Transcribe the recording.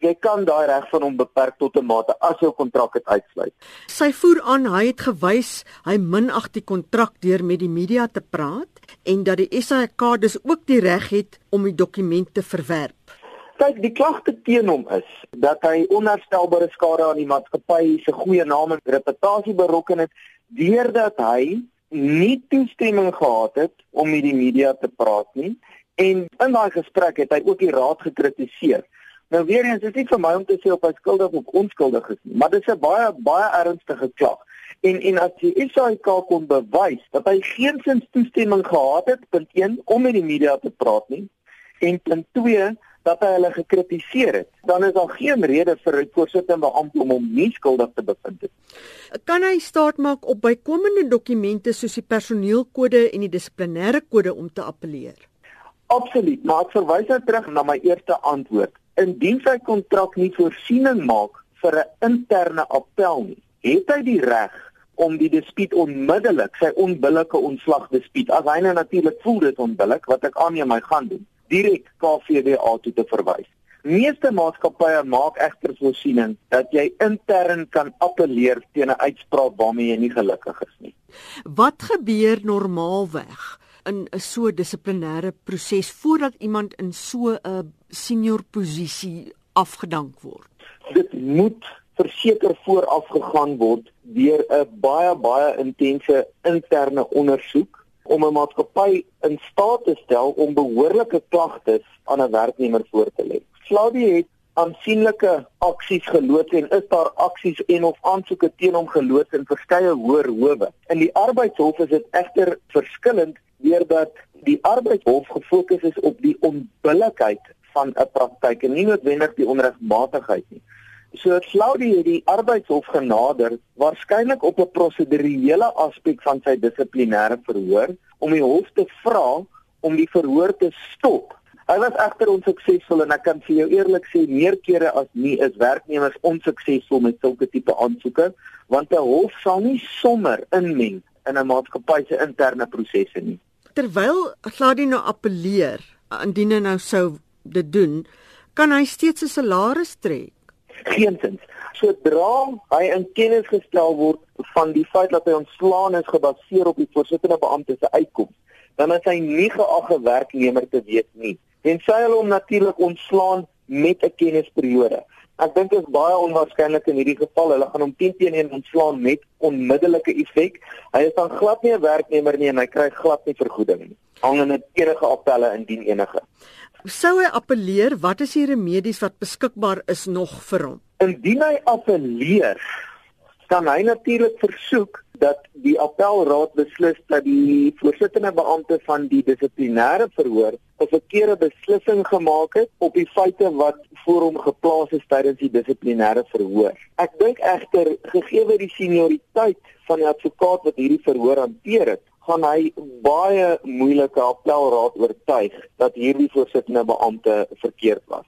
jy kan daai reg van hom beperk tot 'n mate as jou kontrak dit uitsluit. Sy voer aan hy het gewys hy minag die kontrak deur met die media te praat en dat die SAK dus ook die reg het om die dokument te verwerp. Kyk, die klagte teen hom is dat hy onherstelbare skade aan die maatskappy se goeie naam en reputasie berokken het deurdat hy nie toestemming gehad het om met die media te praat nie en in daai gesprek het hy ook die raad gekritiseer. Nou weer eens, dit is nie vir my om te sê of hy skuldig of onskuldig is nie, maar dit is 'n baie baie ernstige klag. En en as die SAIK kon bewys dat hy geensins toestemming gehad het punt 1 om met die media te praat nie en punt 2 dat hy hulle gekritiseer het, dan is daar geen rede vir 'n voorsittende beampte om hom nie skuldig te bevind nie. Kan hy staat maak op bykomende dokumente soos die personeelkode en die dissiplinêre kode om te appeleer? Absoluut, maar ek verwys nou terug na my eerste antwoord. Indien sy kontrak nie voorsiening maak vir 'n interne appel nie, het hy die reg om die dispuut onmiddellik, sy onbillike ontslag dispuut, as hy nou natuurlik voel dit onbillik wat ek aanneem hy gaan doen, direk KVDA toe te verwys. Meeste maatskappye maak egter voorsiening dat jy intern kan appeleer teen 'n uitspraak waarmee jy nie gelukkig is nie. Wat gebeur normaalweg in 'n so dissiplinêre proses voordat iemand in so 'n senior posisie afgedank word? Dit moet verseker vooraf gegaan word deur 'n baie baie intense interne ondersoek om 'n maatskappy in staat te stel om behoorlike klagtes aan 'n werknemer voor te lê. Flavie het aansienlike aksies geloods en is daar aksies en of aansoeke teen hom geloods in verskeie hoër howe. In die arbeidshof is dit egter verskillend deurdat die arbeidshof gefokus is op die onbillikheid van 'n praktyk en nie noodwendig die onregmatigheid nie. So Claudie het die arbeidshof genader waarskynlik op 'n prosedurele aspek van sy dissiplinêre verhoor om die hof te vra om die verhoor te stop. Hy was egter onsuksesvol en ek kan vir jou eerlik sê meer kere as nie is werknemers onsuksesvol met sulke tipe aansoeke want 'n hof sal nie sommer inmeng in 'n maatskappy se interne prosesse nie. Terwyl Gladie nou appeleer, indien hy nou sou dit doen, kan hy steeds 'n salaris trek. Geensins. Sodra hy in kennis gestel word van die feit dat hy ontslaan is gebaseer op die voorsittende beampte se uitkoms, dan is hy nie geag 'n werknemer te wees nie. En sy hulle hom natuurlik ontslaan met 'n kennisperiode. Ek dink dit is baie onwaarskynlik in hierdie geval hulle gaan hom 10 teen 1 ontslaan met onmiddellike effek. Hy is dan glad nie 'n werknemer nie en hy kry glad nie vergoeding nie. Hangende enige appelle indien enige. Sou hy appeleer, wat is die remedies wat beskikbaar is nog vir hom? Indien hy appeleer, kan hy natuurlik versoek dat die appelraad beslis dat die voorsittende beampte van die dissiplinêre verhoor 'n verkeerde beslissing gemaak het op die feite wat voor hom geplaas is tydens die dissiplinêre verhoor. Ek dink egter gegee die senioriteit van die advokaat wat hierdie verhoor hanteer het, gaan hy baie moeilike appelraad oortuig dat hierdie voorsittende beampte verkeerd was.